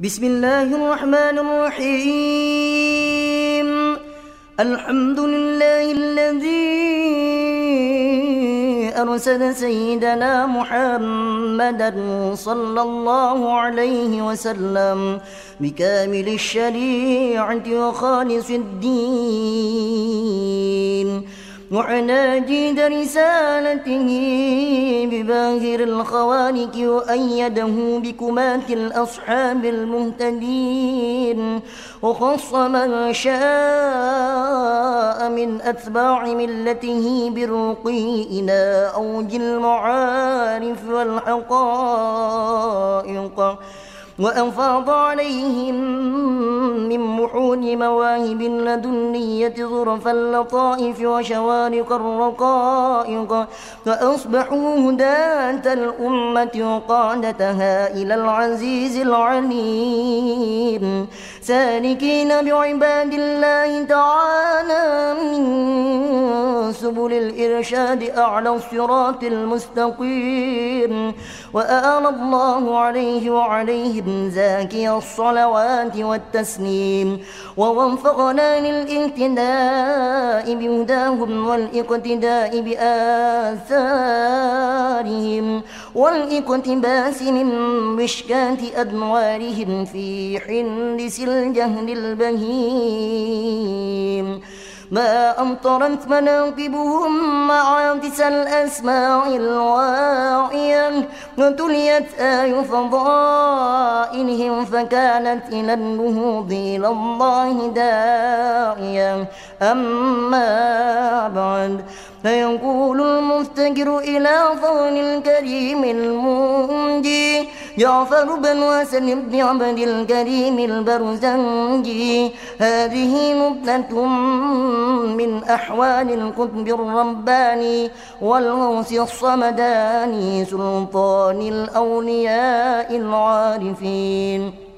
بسم الله الرحمن الرحيم. الحمد لله الذي أرسل سيدنا محمدا صلى الله عليه وسلم بكامل الشريعة وخالص الدين. جيد رسالته بباهر الخوانك وأيده بكمات الأصحاب المهتدين وخص من شاء من أتباع ملته بالرقي إلى أوج المعارف والحقائق وأفاض عليهم من محون مواهب لدنية ظرف اللطائف وشوارق الرقائق فأصبحوا هداة الأمة وقادتها إلى العزيز العليم. سالكين بعباد الله تعالى من سبل الإرشاد أعلى الصراط المستقيم وآل الله عليه وعليهم زاكي الصلوات والتسليم ووفقنا للإهتداء بهداهم والإقتداء بآثارهم والإقتباس من مشكاة أدوارهم في حلس الجهل البهيم ما أمطرت مناقبهم معاكس الأسماع الواعية. وتليت آي فضائلهم فكانت إلى النهوض إلى الله داعية. أما بعد فيقول المفتقر إلى فضل الكريم المنجي جعفر بن وسن بن عبد الكريم البرزنجي. هذه نبذة من أحوال القطب الرباني والغوث الصمداني سلطان الأولياء العارفين.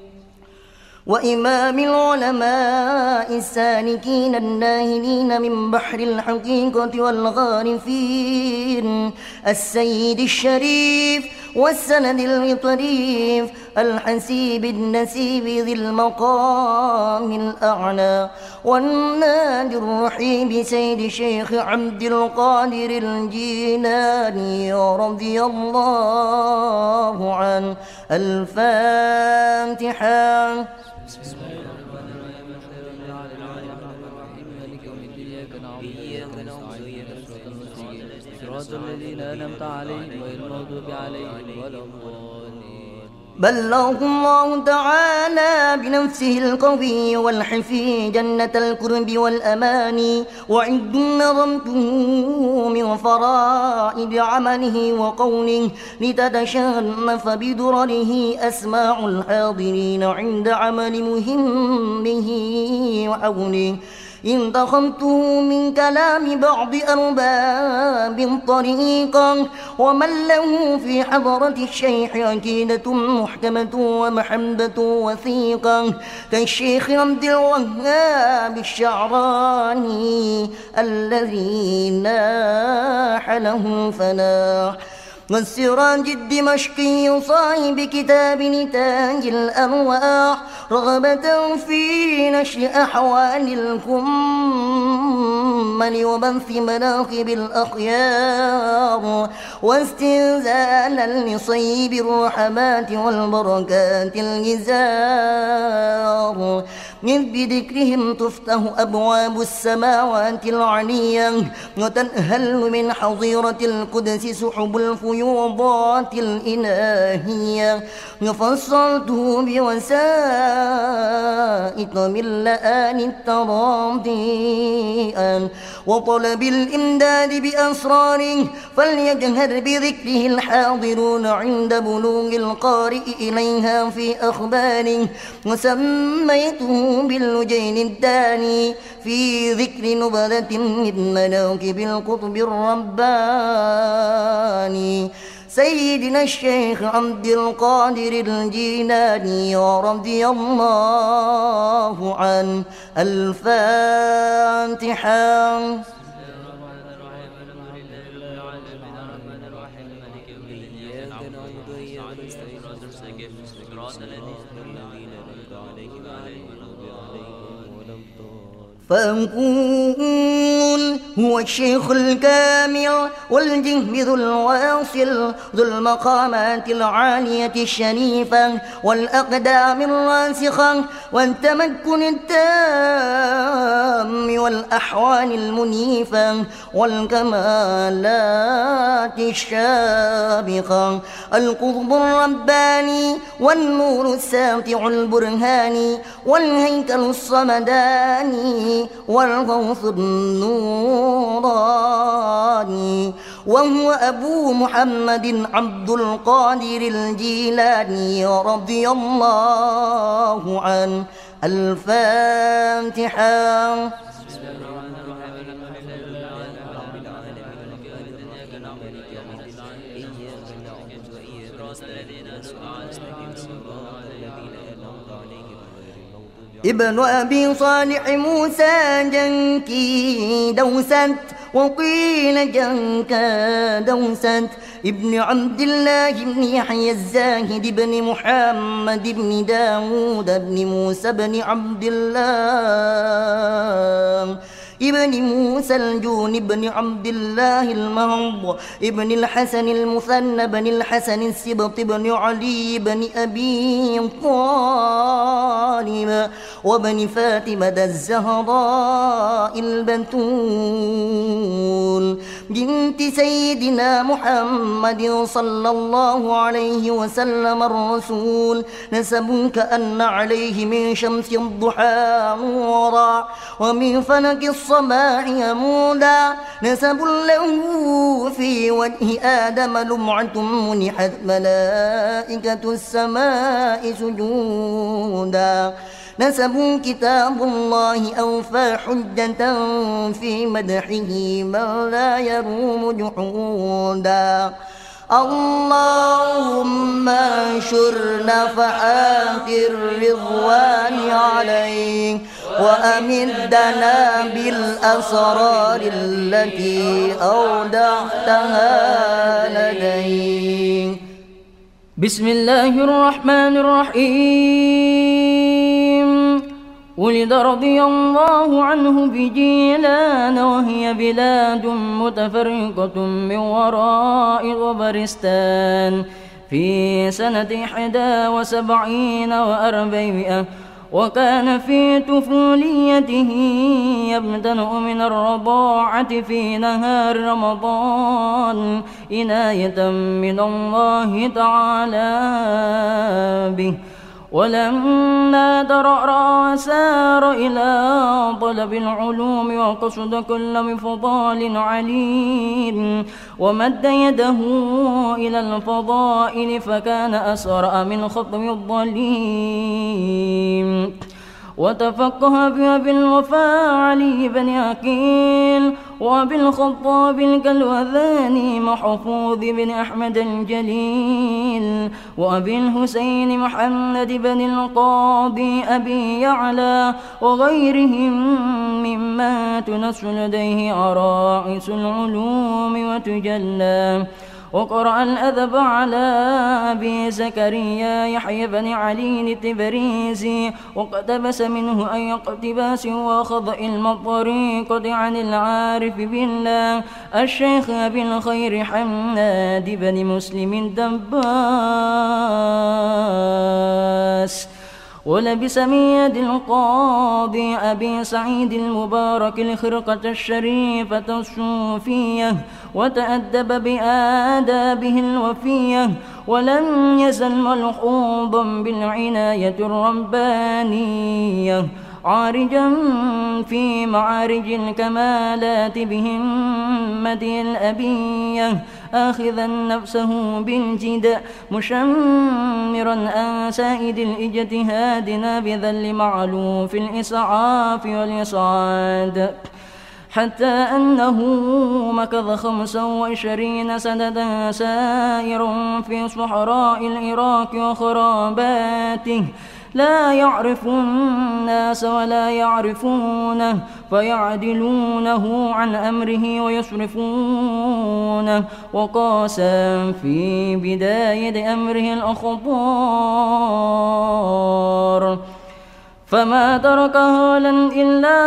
وإمام العلماء السالكين الناهلين من بحر الحقيقة والغارفين السيد الشريف والسند الطريف الحسيب النسيب ذي المقام الأعلى والنادي الرحيم سيد شيخ عبد القادر الجيلاني رضي الله عنه الفاتحة صراط الذين انعمت عليهم غير المغضوب عليهم ولا الضالين بلغ الله تعالى بنفسه القوي والحفي جنة الكرب والأمان وعند نظمته من فرائد عمله وقوله لتتشنف بدرره أسماع الحاضرين عند عمل مهمه وحوله انتخمته من كلام بعض أرباب طريقا ومن له في حضرة الشيخ عقيدة محكمة ومحبة وثيقة كالشيخ عبد الوهاب الشعراني الذي ناح له فلاح والسراج الدمشقي صاحب كتاب نتاج الأرواح رغبة في نشر أحوال الكمل وبث مناقب الأخيار واستنزالا لصيب الرحمات والبركات الجزار. إذ بذكرهم تفتح أبواب السماوات العلية وتنهل من حظيرة القدس سحب الفيوضات الإلهية. فصلته بوسائط من لآن التراضي وطلب الإمداد بأسراره فليجهر بذكره الحاضرون عند بلوغ القارئ إليها في أخباره وسميته باللجين الداني في ذكر نبذة من مناكب القطب الرباني. سيدنا الشيخ عبد القادر الجيلاني رضي الله عنه. الفاتحة. فأقول هو الشيخ الكامل والجهد ذو الواصل ذو المقامات العالية الشريفة والأقدام الراسخة والتمكن التام والأحوال المنيفة والكمالات الشابقة. القطب الرباني والنور الساطع البرهاني والهيكل الصمداني والغوث النوراني وهو أبو محمد عبد القادر الجيلاني رضي الله عنه. الفاتحة. ابن أبي صالح موسى جنكي دوست وقيل جنكا دوست ابن عبد الله بن يحيى الزاهد بن محمد بن داود بن موسى بن عبد الله. ابن موسى الجون بن عبد الله المهض ابن الحسن المثنى بن الحسن السبط بن علي بن أبي طالب وبن فاطمة الزهراء البتول. بنت سيدنا محمد صلى الله عليه وسلم الرسول نسب كأن عليه من شمس الضحى نورا ومن فلك الصباح يمودا نسب له في وجه آدم لمعة منحت ملائكة السماء سجودا. نسبوا كتاب الله أوفى حجة في مدحه من لا يروم جحودا. اللهم انشر نفحات الرضوان عليه وأمدنا بالأسرار التي أودعتها لديك. بسم الله الرحمن الرحيم. ولد رضي الله عنه بجيلان وهي بلاد متفرقة من وراء غبرستان. في سنة إحدى وسبعين وأربعمائة وكان في طفوليته يبتدأ من الرضاعة في نهار رمضان. عناية من الله تعالى به. ولما ترعرع سار إلى طلب العلوم وقصد كل مفضال عليم ومد يده إلى الفضائل فكان أسرع من خطو الظليم. وتفقه بأبي الوفاء علي بن عقيل وأبي الخطاب الكلوذاني محفوظ بن أحمد الجليل وأبي الحسين محمد بن القاضي أبي يعلى وغيرهم مما تنس لديه عرائس العلوم وتجلى وقرأ الأدب على أبي زكريا يحيى بن علي التبريزي واقتبس منه أي اقتباس وخضع المطريقة عن العارف بالله. الشيخ أبي الخير حماد بن مسلم الدباس. ولبس من يد القاضي أبي سعيد المبارك الخرقة الشريفة الصوفية. وتأدب بآدابه الوفية ولم يزل ملحوظا بالعناية الربانية عارجا في معارج الكمالات بهمته الأبية. آخذا نفسه بالجد مشمرا أن سائد الاجتهاد نابذا لمعلوف الإسعاف والإصعاد. حتى أنه مكث خمسا وعشرين سنة سائر في صحراء العراق وخراباته. لا يعرف الناس ولا يعرفونه فيعدلونه عن أمره ويصرفونه وقاسا في بداية أمره الأخبار. فما ترك هولا إلا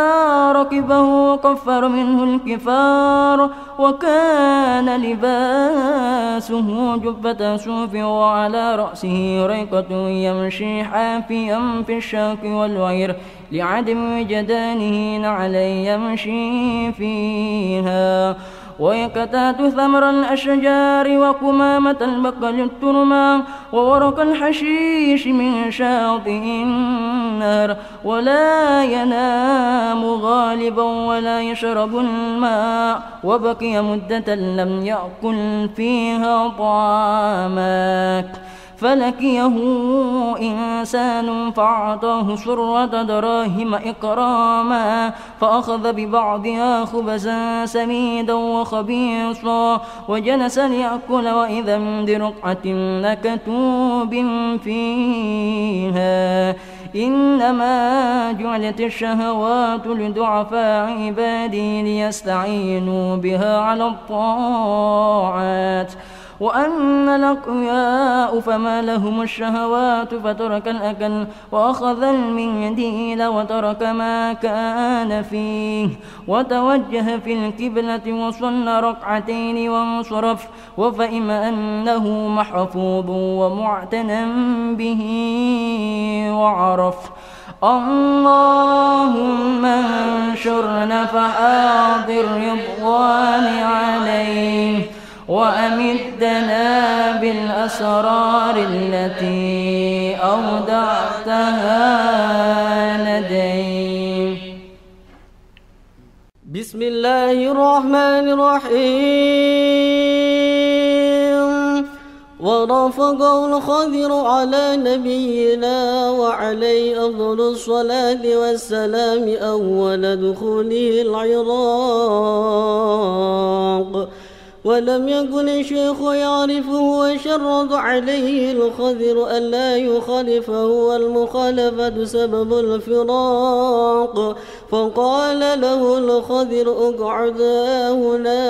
ركبه وكفر منه الكفار وكان لباسه جبة صوف وعلى رأسه ريقة يمشي حافيا في الشاك والوعير لعدم وجدانه نعلي يمشي فيها. ويكتات ثمر الأشجار وقمامة البقل الترمى وورق الحشيش من شاطئ النار ولا ينام غالبا ولا يشرب الماء وبقي مدة لم يأكل فيها طعامك فلكيه إنسان فأعطاه سرة دراهم إكراما فأخذ ببعضها خبزا سميدا وخبيصا وجلس ليأكل وإذا برقعة لكتوب فيها إنما جعلت الشهوات لضعفاء عبادي ليستعينوا بها على الطاعات وأن الأقوياء فما لهم الشهوات فترك الأكل وأخذ المنديل وترك ما كان فيه وتوجه في الكبلة وصلى ركعتين وانصرف وفهم أنه محفوظ ومعتنى به وعرف اللهم انشر نفحات الرضوان عليه وأمدنا بالأسرار التي أودعتها لديه بسم الله الرحمن الرحيم. ورافق الخضر على نبينا وعليه أفضل الصلاة والسلام أول دخوله العراق. ولم يكن الشيخ يعرفه وشرط عليه الخضر ألا يخالفه والمخالفة سبب الفراق. فقال له الخضر اقعد هنا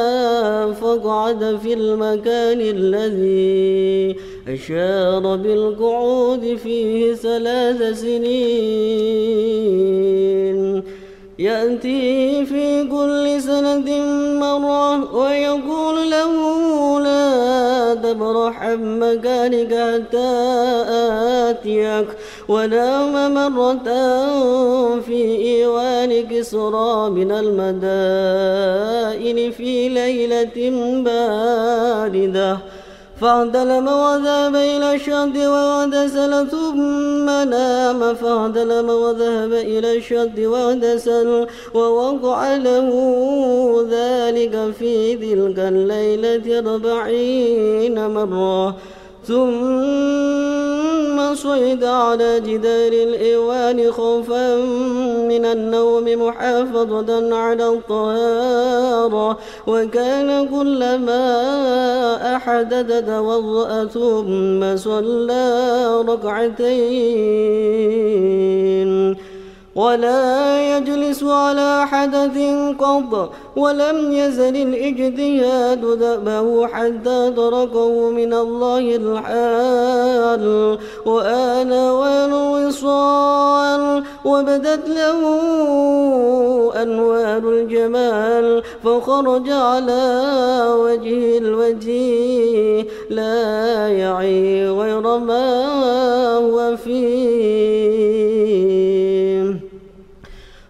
فاقعد في المكان الذي أشار بالقعود فيه ثلاث سنين. يأتي في كل سنة مرة ويقول عن مكانك حتى آتيك ونام مرة في إيوان كسرى من المدائن في ليلة باردة. فاعتلم وذهب إلى الشد واغتسل ثم نام. فاعتلم وذهب إلى الشد واغتسل ووقع له ذلك في تلك الليلة أربعين مرة. ثم صعد على جدار الإيوان خوفا من النوم محافظة على الطهارة وكان كلما أحدث توضأ ثم صلى ركعتين. ولا يجلس على حدث قط ولم يزل الاجتهاد دأبه حتى تركه من الله الحال. وآن والوصال وبدت له أنوار الجمال فخرج على وجه الوجه لا يعي غير ما هو فيه.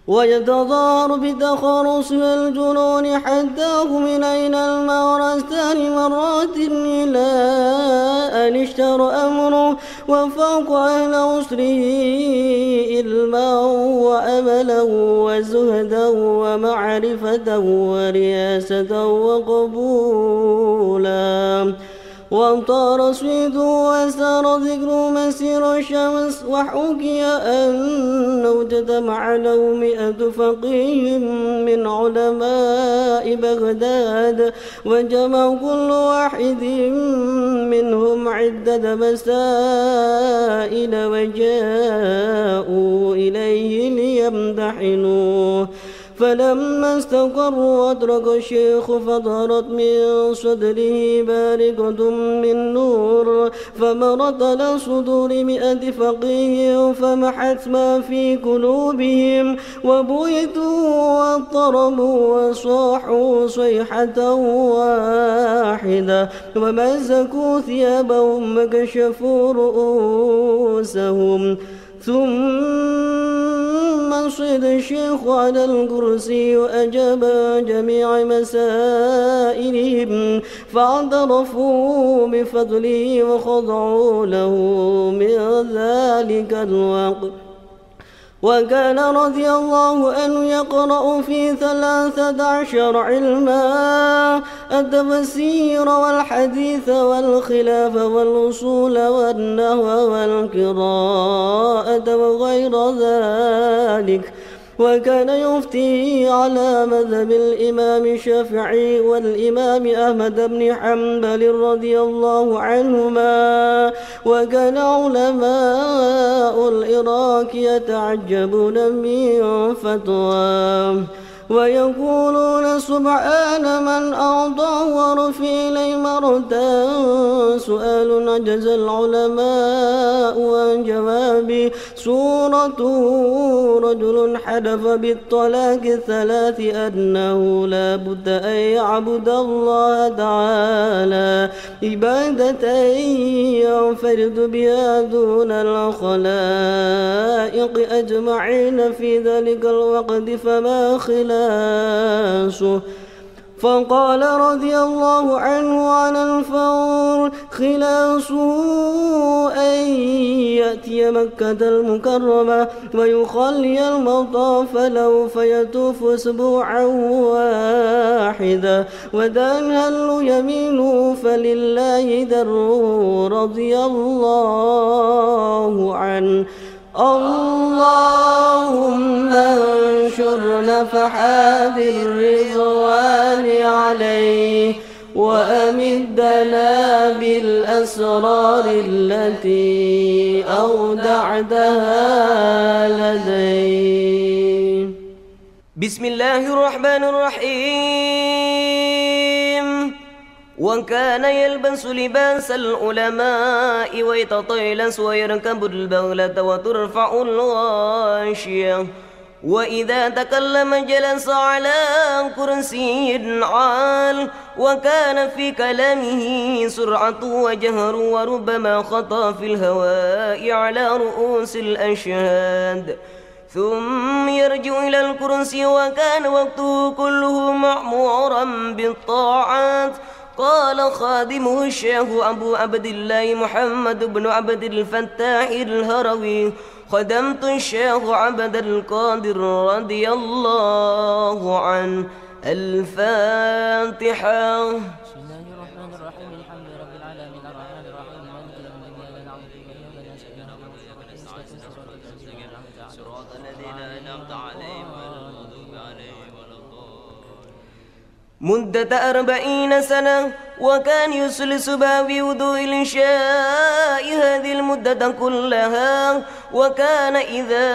ويتضار بتخرص الجنون حتى من أين المغرى ثاني مرات إلى أن اشتر أمره وفوق أهل عسره علما وأملا وزهدا ومعرفة ورياسة وقبولا وامطار صيد وسار ذكر مسير الشمس وحكي أنه اجتمع له مئة فقيه من علماء بغداد وجمع كل واحد منهم عدة مسائل وجاءوا إليه ليمتحنوه فلما استقروا وأدرك الشيخ فظهرت من صدره بارقة من نور فمرت على صدور مئة فقيه فمحت ما في قلوبهم وبيتوا واضطربوا وصاحوا صيحة واحدة ومزكوا ثيابهم وكشفوا رؤوسهم. ثم صعد الشيخ على الكرسي وأجاب جميع مسائلهم فاعترفوا بفضله وخضعوا له من ذلك الوقت. وكان رضي الله عنه يقرأ في ثلاثة عشر علما التفسير والحديث والخلاف والأصول والنهو والقراءة وغير ذلك. وكان يفتي على مذهب الإمام الشافعي والإمام أحمد بن حنبل رضي الله عنهما وكان علماء العراق يتعجبون من فتواه. ويقولون سبحان من أعطى ورفي لي مرتا. سؤال عجز العلماء عن جوابي سورة رجل حدف بالطلاق الثلاث أنه لا بد أن يعبد الله تعالى. عبادة ينفرد بها دون الخلائق أجمعين في ذلك الوقت فما خلاف خلاصه فقال رضي الله عنه عن الفور خلاصه أن يأتي مكة المكرمة ويخلي المطاف له فيطوف أسبوعا واحدا وتنهل يمينه فلله دره رضي الله عنه. اللهم انشر نفحات الرضوان عليه وأمدنا بالأسرار التي أودعتها لديه. بسم الله الرحمن الرحيم. وكان يلبس لباس العلماء ويتطيلس ويركب البغلة وترفع الغاشية. وإذا تكلم جلس على كرسي عال وكان في كلامه سرعة وجهر وربما خطى في الهواء على رؤوس الأشهاد. ثم يرجع إلى الكرسي وكان وقته كله معمورا بالطاعات. قال خادمه الشيخ أبو عبد الله محمد بن عبد الفتاح الهروي خدمت الشيخ عبد القادر رضي الله عنه. الفاتحة. مدة أربعين سنة وكان يسلس وضوء العشاء هذه المدة كلها وكان إذا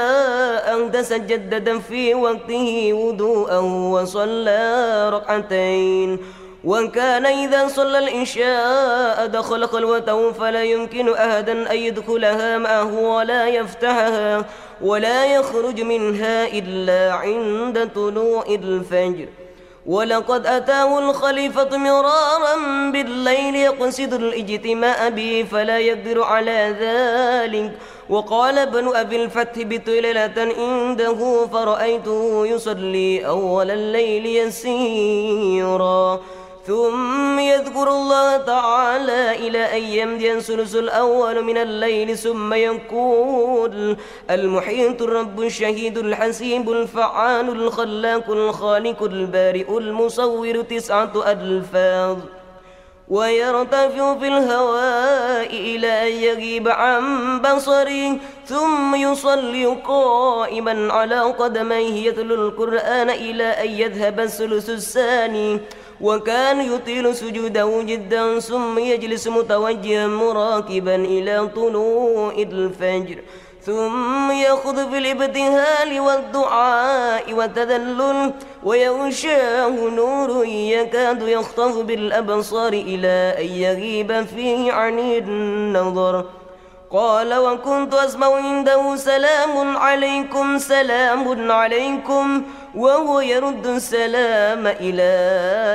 أحدث جددا في وقته وضوءا وصلى ركعتين. وكان إذا صلى العشاء دخل خلوته فلا يمكن أحدا أن يدخلها معه ولا يفتحها ولا يخرج منها إلا عند طلوع الفجر. ولقد أتاه الخليفة مرارا بالليل يقصد الإجتماع به فلا يقدر على ذلك. وقال ابن أبي الفتح بطللة عنده فرأيته يصلي أول الليل يسيرا. ثم يذكر الله تعالى إلى أن يمضي الثلث الأول من الليل ثم يقول المحيط الرب الشهيد الحسيب الفعال الخلاق الخالق البارئ المصور تسعة ألفاظ ويرتفع في الهواء إلى أن يغيب عن بصره ثم يصلي قائما على قدميه يتلو القرآن إلى أن يذهب الثلث الثاني. وكان يطيل سجوده جدا ثم يجلس متوجها مراكبا إلى طلوع الفجر. ثم يأخذ في الابتهال والدعاء والتذلل ويغشاه نور يكاد يخطف بالأبصار إلى أن يغيب فيه عن النظر. قال وكنت أسمع عنده سلام عليكم سلام عليكم وهو يرد السلام إلى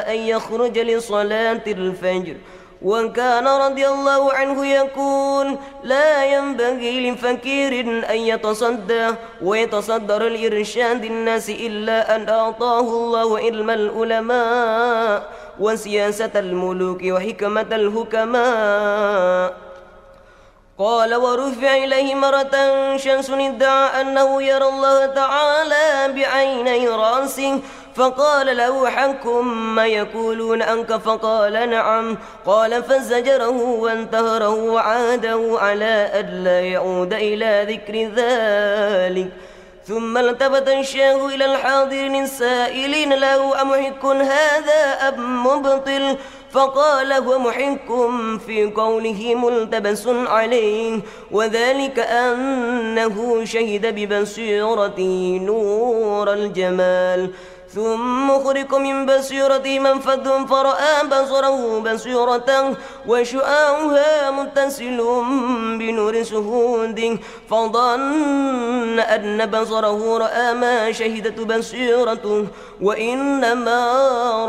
أن يخرج لصلاة الفجر. وكان رضي الله عنه يقول لا ينبغي لفكير أن يتصدى ويتصدر الإرشاد الناس إلا أن أعطاه الله علم العلماء وسياسة الملوك وحكمة الحكماء. قال ورفع إليه مرة شمس ادعى أنه يرى الله تعالى بعيني رأسه فقال له حكم ما يقولون أنك فقال نعم. قال فزجره وانتهره وعاده على ألا يعود إلى ذكر ذلك. ثم التفت الشيخ إلى الحاضرين السائلين له أمحك هذا أم مبطل؟ فقال هو محك في قوله ملتبس عليه وذلك أنه شهد ببصيرته نور الجمال. ثم خرق من بصيرته منفذ فرأى بصره بصيرة وشعاعها متصل بنور سهود فظن أن بصره رأى ما شهدت بصيرته وإنما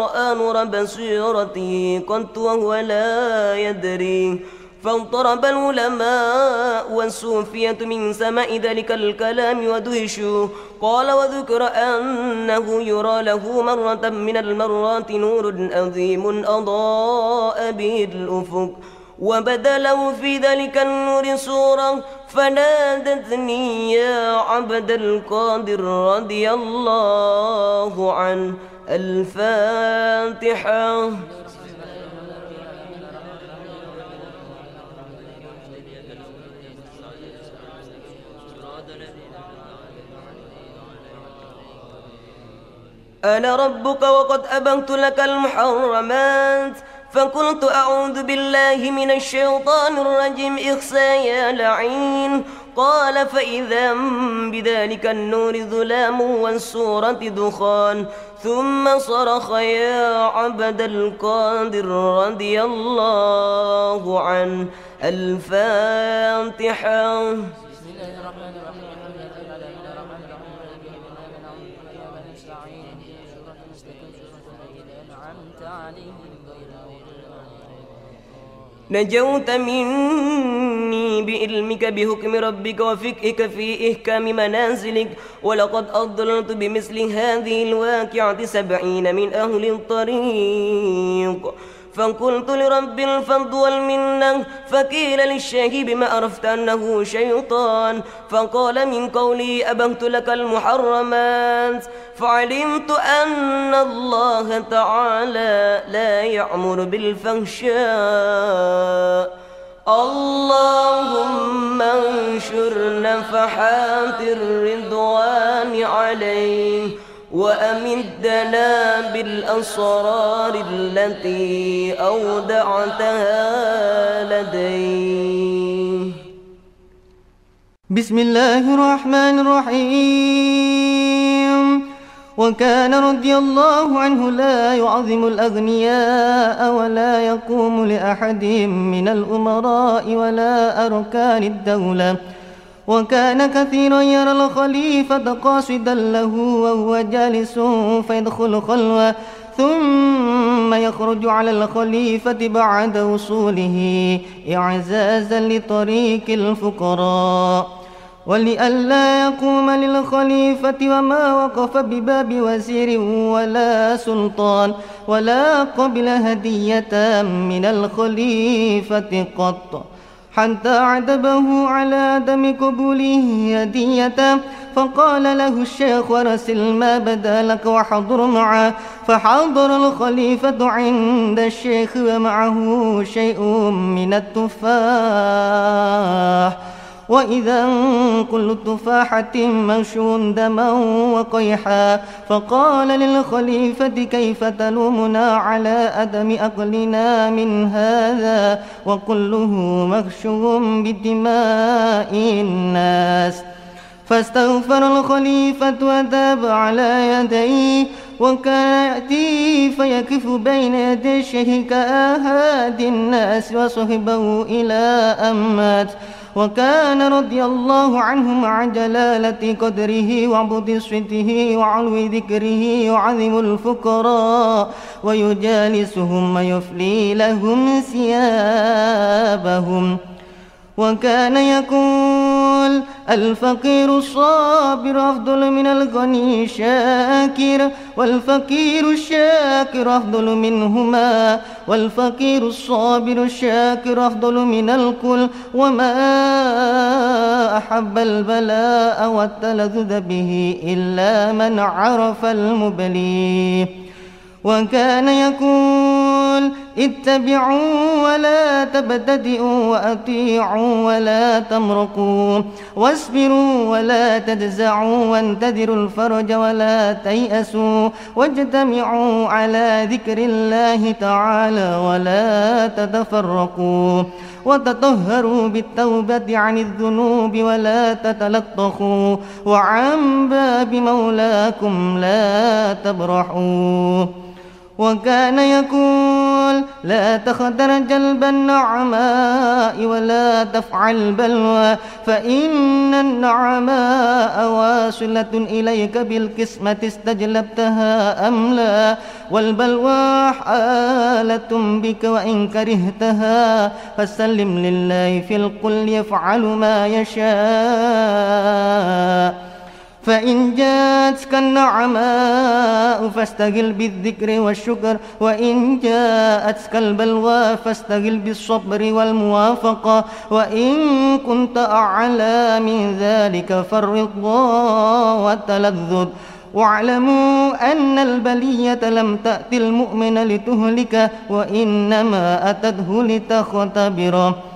رأى نور بصيرته قد وهو لا يدري. فاضطرب العلماء والصوفية من سماء ذلك الكلام ودهشوا. قال وذكر أنه يرى له مرة من المرات نور عظيم أضاء به الأفق. وبدا له في ذلك النور صورة فنادتني يا عبد القادر رضي الله عنه. الفاتحة. أنا ربك وقد أبنت لك المحرمات فقلت أعوذ بالله من الشيطان الرجيم إخسى يا لعين. قال فإذا بذلك النور ظلام والسورة دخان. ثم صرخ يا عبد القادر رضي الله عنه. الفاتحة. بسم الله الرحمن الرحيم الحمد لله رب العالمين الرحمن الرحيم مالك يوم الدين إياك نعبد وإياك نستعين اهدنا الصراط المستقيم صراط الذين أنعمت عليهم غير المغضوب عليهم نجوت مني بعلمك بحكم ربك وفقهك في إحكام منازلك ولقد أضللت بمثل هذه الواقعة سبعين من أهل الطريق. فقلت لرب الفضل والمنة فقيل للشيخ بما عرفت أنه شيطان. فقال من قولي أبهت لك المحرمات. فعلمت أن الله تعالى لا يأمر بالفحشاء. اللهم انشر نفحات الرضوان عليه. وأمدنا بالأسرار التي أودعتها لديه. بسم الله الرحمن الرحيم. وكان رضي الله عنه لا يعظم الأغنياء ولا يقوم لأحد من الأمراء ولا أركان الدولة. وكان كثيرا يرى الخليفة قاصدا له وهو جالس فيدخل خلوة ثم يخرج على الخليفة بعد وصوله إعزازا لطريق الفقراء. ولئلا يقوم للخليفة وما وقف بباب وزير ولا سلطان ولا قبل هدية من الخليفة قط. حتى عدبه على عدم قبوله هدية فقال له الشيخ ورسل ما بدا لك وحضر معه. فحضر الخليفة عند الشيخ ومعه شيء من التفاح. وإذا كل تفاحة مشو دما وقيحا فقال للخليفة كيف تلومنا على أدم أقلنا من هذا؟ وكله مغشو بدماء الناس. فاستغفر الخليفة وذاب على يديه وكان يأتي فيكف بين يدي الشيخ كآهاد الناس وصحبه إلى أمات. وكان رضي الله عنه مع جلالة قدره وعبد صفته وعلو ذكره يعظم الفقراء ويجالسهم ويفلي لهم ثيابهم. وكان يقول الفقير الصابر أفضل من الغني الشاكر والفقير الشاكر أفضل منهما والفقير الصابر الشاكر أفضل من الكل. وما أحب البلاء والتلذذ به إلا من عرف المبلي. وكان يقول اتبعوا ولا تبتدئوا وأطيعوا ولا تمرقوا واصبروا ولا تجزعوا وانتظروا الفرج ولا تيأسوا واجتمعوا على ذكر الله تعالى ولا تتفرقوا وتطهروا بالتوبة عن الذنوب ولا تتلطخوا وعن باب مولاكم لا تبرحوا وكان يقول لا تخدر جلب النعماء ولا تفعل بلوى فإن النعماء واصلة إليك بالقسمة استجلبتها أم لا والبلوى حالة بك وإن كرهتها فسلم لله في القل يفعل ما يشاء. فإن جاءتك النعماء فاستقل بالذكر والشكر وإن جاءتك البلوى فاستقل بالصبر والموافقة وإن كنت أعلى من ذلك فالرضا والتلذذ واعلموا أن البلية لم تأتي المؤمن لتهلك وإنما أتته لتختبره.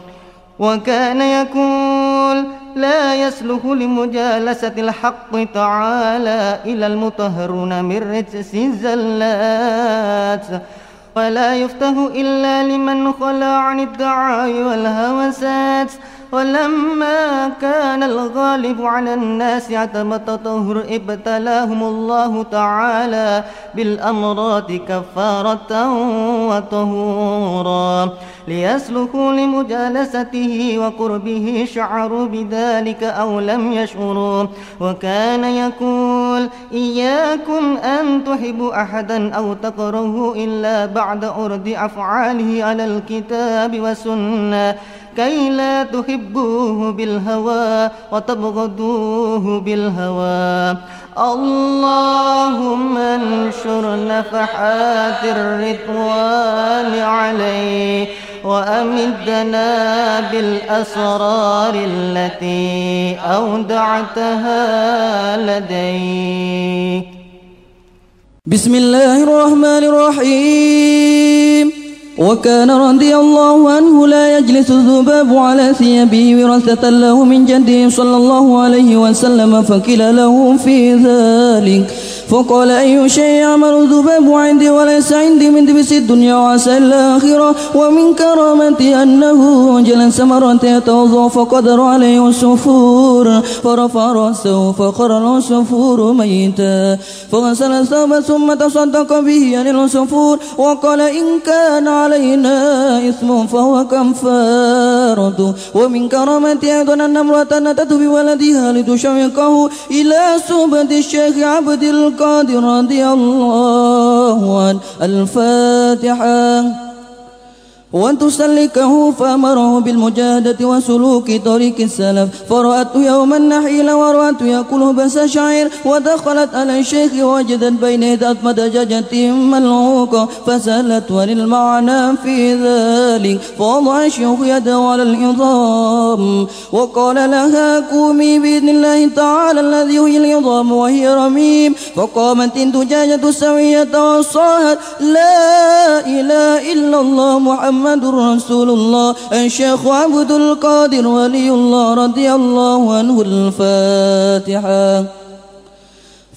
وكان يقول لا يسلك لمجالسة الحق تعالى إلى المطهرون من رجس الزلات ولا يفتح إلا لمن خلى عن الدعاء والهوسات. ولما كان الغالب على الناس عدم التطهر ابتلاهم الله تعالى بالأمراض كفارة وطهورا ليسلكوا لمجالسته وقربه شعروا بذلك أو لم يشعروا وكان يقول إياكم أن تحبوا أحدا أو تكرهوا إلا بعد أرد أفعاله على الكتاب والسنة كي لا تحبوه بالهوى وتبغضوه بالهوى. اللهم انشر نفحات الرضوان عليه وأمدنا بالأسرار التي أودعتها لديك. بسم الله الرحمن الرحيم. وكان رضي الله عنه لا يجلس الذباب على ثيابه وراثة له من جده صلى الله عليه وسلم فكل له في ذلك. فقال أي شيء يعمل الذباب عندي وليس عندي من دبس الدنيا وعسى الآخرة ومن كرامتي أنه جلس مرة يتوضأ فقدر عليه الصفور فرفع رأسه فقر الصفور ميتا فغسل الثوب ثم تصدق به عن الصفور وقال إن كان علينا إثم فهو كفارة ومن كرامتي أيضا أن امرأة أتت بولدها لتشوقه إلى صحبة الشيخ عبد القادر رضي الله عنه. الفاتحة. وأن تسلكه فأمره بالمجاهدة وسلوك طريق السلف فرأته يوم النحيل ورأته يأكل بس شعير ودخلت على الشيخ وجدت بين أطمة دجاجة ملعوقة فسألت وللمعنى في ذلك فوضع الشيخ يده على العظام وقال لها قومي بإذن الله تعالى الذي هي العظام وهي رميم فقامت الدجاجة سوية وصاحت لا إله إلا الله محمد محمد رسول الله الشيخ عبد القادر ولي الله رضي الله عنه الفاتحة.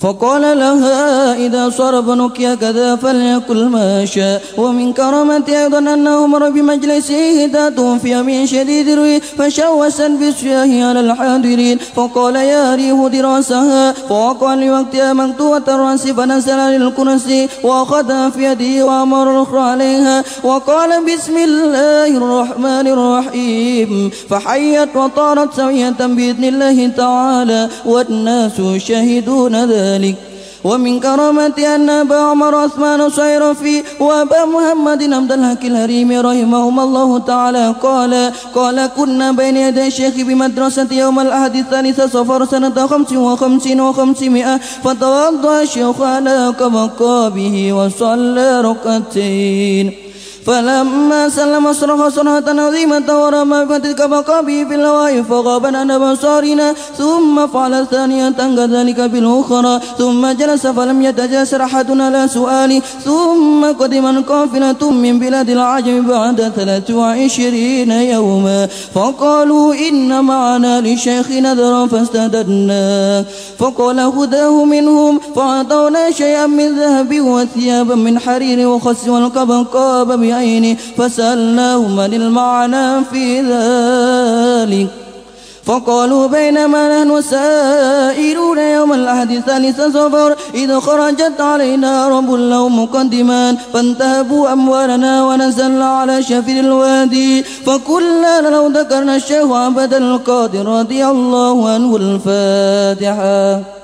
فقال لها إذا صار ابنك كذا فليكل ما شاء. ومن كرامة أيضا أنه مر بمجلسه توفي من شديد الري فشوسا بالشاه على الحاضرين. فقال يا ريح دراسها. فوقع لوقتها مكتوبة الرأس فنزل للكرسي وأخذها في يده وأمر الأخرى عليها. وقال بسم الله الرحمن الرحيم. فحيت وطارت سوية بإذن الله تعالى. والناس شهدون ذلك. ذلك. ومن كرامة أن أبا عمر عثمان الصيرفي وأبا محمد عبد الحق الهريم رحمهما الله تعالى قال قال كنا بين يدي الشيخ بمدرسة يوم الأحد الثالث صفر سنة خمس وخمسين وخمسمائة فتوضأ الشيخ على كمقابه وصلى ركعتين. فلما سلم صرخ صرخة عظيمة ورمى فتلك بقى به في الهواء فغاب عن بصارنا ثم فعل ثانية كذلك بالأخرى ثم جلس فلم يتجاسر أحد على سؤالي. ثم قدم قافلة من بلاد العجم بعد ثلاث وعشرين يوما. فقالوا إن معنا للشيخ نذرا فاستددنا فقال هداه منهم فأعطونا شيئا من ذهب وثيابا من حرير وخس والقبقاب بعينه فسألناه من المعنى في ذلك. فقالوا بينما نحن سائرون يوم الأحد الثالث صفر إذ خرجت علينا رب له مقدما فانتهبوا أموالنا ونزلنا على شفر الوادي. فكلنا لو ذكرنا الشيخ عبد القادر رضي الله عنه الفاتحة.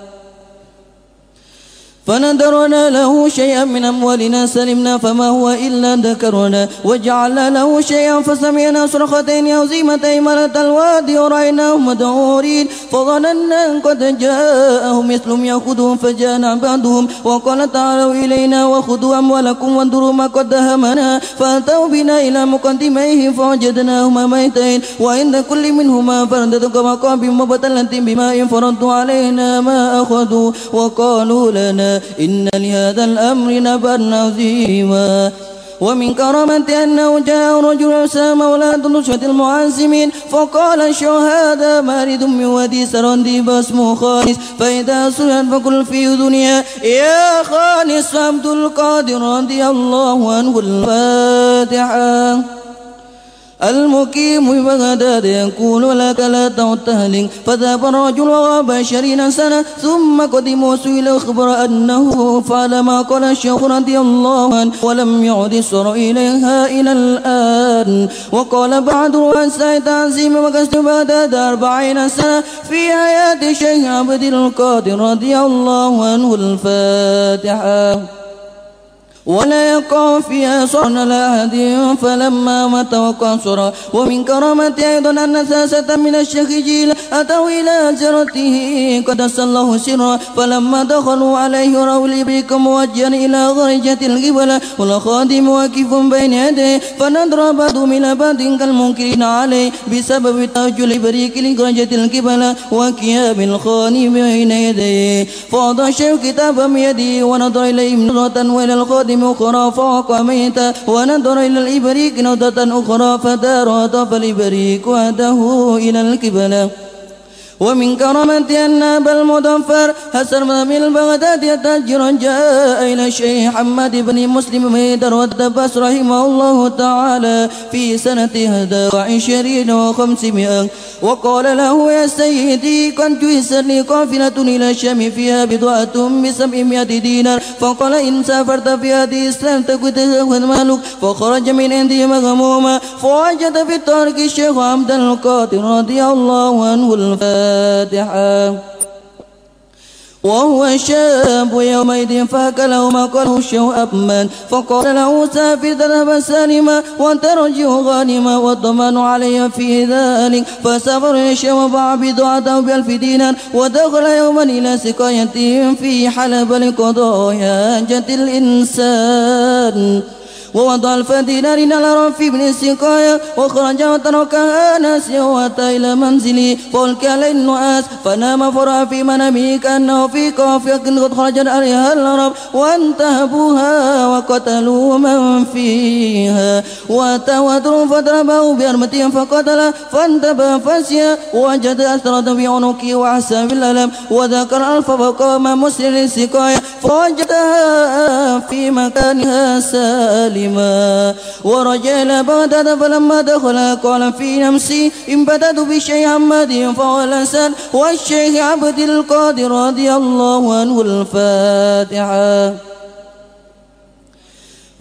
فنذرنا له شيئا من أموالنا سلمنا فما هو إلا ذكرنا. وجعلنا له شيئا فسمعنا صرختين عظيمتين ملت الوادي ورأيناهم مدعورين. فظننا قد جاءهم مثلهم يأخذهم فجاءنا بعضهم. وقال تعالوا إلينا وخذوا أموالكم وانظروا ما قد دهمنا فأتوا بنا إلى مقدميه فوجدناهما ميتين. وعند كل منهما فردة كمقام مبتلة بماء فردوا علينا ما أخذوا. وقالوا لنا إن لهذا الأمر نبأ عظيما. ومن كرامة أنه جاء رجل سام أولاد نشوة المعازمين فقال الشهادة مارد من ودي سرندي اسمه خالص. فإذا سئل فقل في دنيا يا خالص عبد القادر رضي الله عنه الفاتحة. المقيم بغداد يقول لك لا تعتهلك فذهب الرجل وغاب عشرين سنة ثم قدم وسئل أخبر أنه فعل ما قال الشيخ رضي الله عنه ولم يعد السر إليها إلى الآن. وقال بعد رؤساء تعزيم وقصد بغداد أربعين سنة في حياة الشيخ عبد القادر رضي الله عنه الفاتحة. ولا يقع فيها صرن لأحد فلما مات وقصر ومن كرامة أيضا أن ثلاثة من الشيخ جيل أتوا إلى زرته قد الله سرا. فلما دخلوا عليه رأوا الإبريق موجها إلى غرجة القبلة. والخادم واقف بين يديه. فنظر بعضهم إلى بعض كالمنكرين عليه. بسبب توجه الإبريق لغرجة القبلة. وكياب الخادم بين يديه. فوضع الشيخ كتابا بيده. ونظر إليه نظرة وإلى الخادم. أخرى فوق ميتا ونظر إلى الإبريق نظرة أخرى فدار طف الإبريق وهده إلى القبلة ومن كرامة أن أبا المظفر حسن من البغداد تاجرا جاء إلى الشيخ محمد بن مسلم ميدر والدباس رحمه الله تعالى في سنة هدى وعشرين وخمسمائة. وقال له يا سيدي جيس لي قافلة إلى الشام فيها بضاعة بسبعمائة دينار. فقال إن سافرت في هذه الإسلام تكون مالك. فخرج من عندي مغموما. فوجد في الطريق الشيخ عبد القادر رضي الله عنه الفاتحة. وهو شاب يومئذ فاكله ما قاله الشيخ أبمان فقال له سافر ذهب سالما وترجع غانما والضمان علي في ذلك. فسافر الشيخ وباع بضاعته بألف دينار ودخل يوما إلى سقاية في حلب لقضاء حاجة الإنسان. ووضع الفدينار على رف بن السقاية وخرج وتركها ناسيا وأتى إلى منزلي. فألقي عليه النعاس فنام فرأى في منامه كأنه في قافية قد خرجت عليها العرب وانتهبوها وقتلوا من فيها. وأتى ودر فضربه بأرمتهم فقتله فانتبه فسيا وجد أثرة في عنقه وعسى بالألم. وذكر ألف فقام مسلم السقاية فوجدها في مكانها سالما ورجع إلى بغداد فلما دخل قال في نفسي إن بدأت بشيء حماد فقال سل والشيخ عبد القادر رضي الله عنه الفاتحة.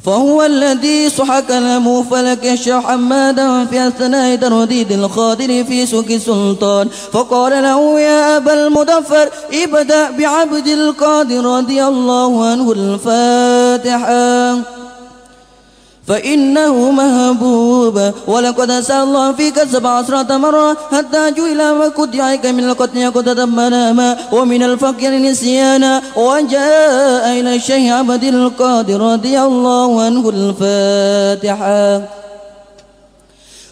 فهو الذي صحك كلامه فلك يشرح حمادا في أثناء ترديد الخاطر في سوق السلطان. فقال له يا أبا المدفر ابدأ بعبد القادر رضي الله عنه الفاتحة. فإنه محبوب. ولقد سأل الله فيك سبع عشرة مرة حتى جئل وكدعك من القتل قد مناما ومن الفقر نسيانا وجاء إلى الشيخ عبد القادر رضي الله عنه الفاتحة.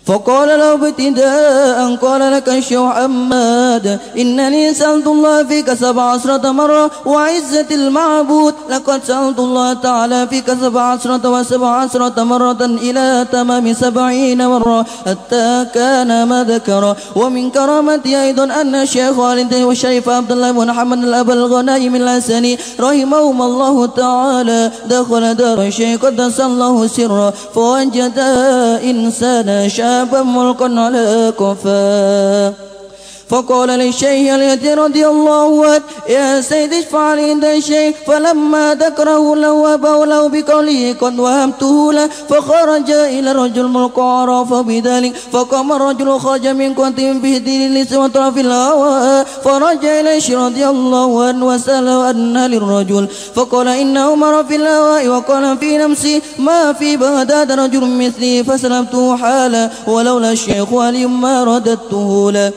فقال له ابتداء قال لك الشيخ حماد إنني سألت الله فيك سبع عشرة مرة وعزة المعبود لقد سألت الله تعالى فيك سبع عشرة وسبع عشرة مرة إلى تمام سبعين مرة حتى كان ما ذكر ومن كرامتي أيضا أن الشيخ خالد والشيخ عبد الله بن محمد الأب الغنائم الحسني رحمهما الله تعالى دخل دار الشيخ قدس الله سره فوجد إنسانا شاب شابا ملقا على كفاه فقال للشيخ اليتي رضي الله عنه؟ يا سيد اشفع لي عند الشيخ. فلما ذكره له وابوا له بقوله قد وهمته له فخرج إلى الرجل عرف بذلك. فقام الرجل خرج من كنت به دين لسوى في الهواء فرجع اليه رضي الله عنه وسأله أن للرجل. فقال إنه مر في الهواء وقال في نفسي ما في بغداد رجل مثلي فسلمته حالا. ولولا الشيخ علي ما رددته له.